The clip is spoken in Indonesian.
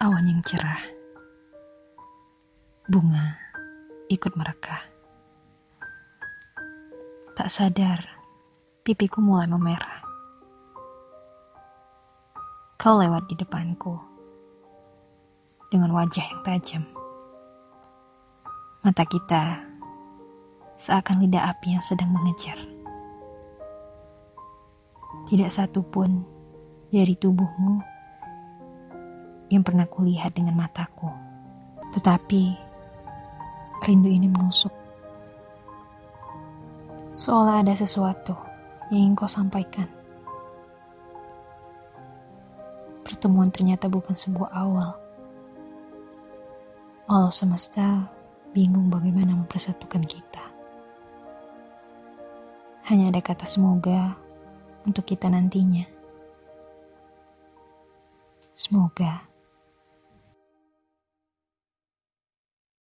awan yang cerah. Bunga ikut merekah. Tak sadar, pipiku mulai memerah. Kau lewat di depanku dengan wajah yang tajam. Mata kita seakan lidah api yang sedang mengejar. Tidak satu pun dari tubuhmu yang pernah kulihat dengan mataku. Tetapi rindu ini menusuk. Seolah ada sesuatu yang ingin kau sampaikan. Pertemuan ternyata bukan sebuah awal. Allah semesta bingung bagaimana mempersatukan kita. Hanya ada kata semoga untuk kita nantinya. Semoga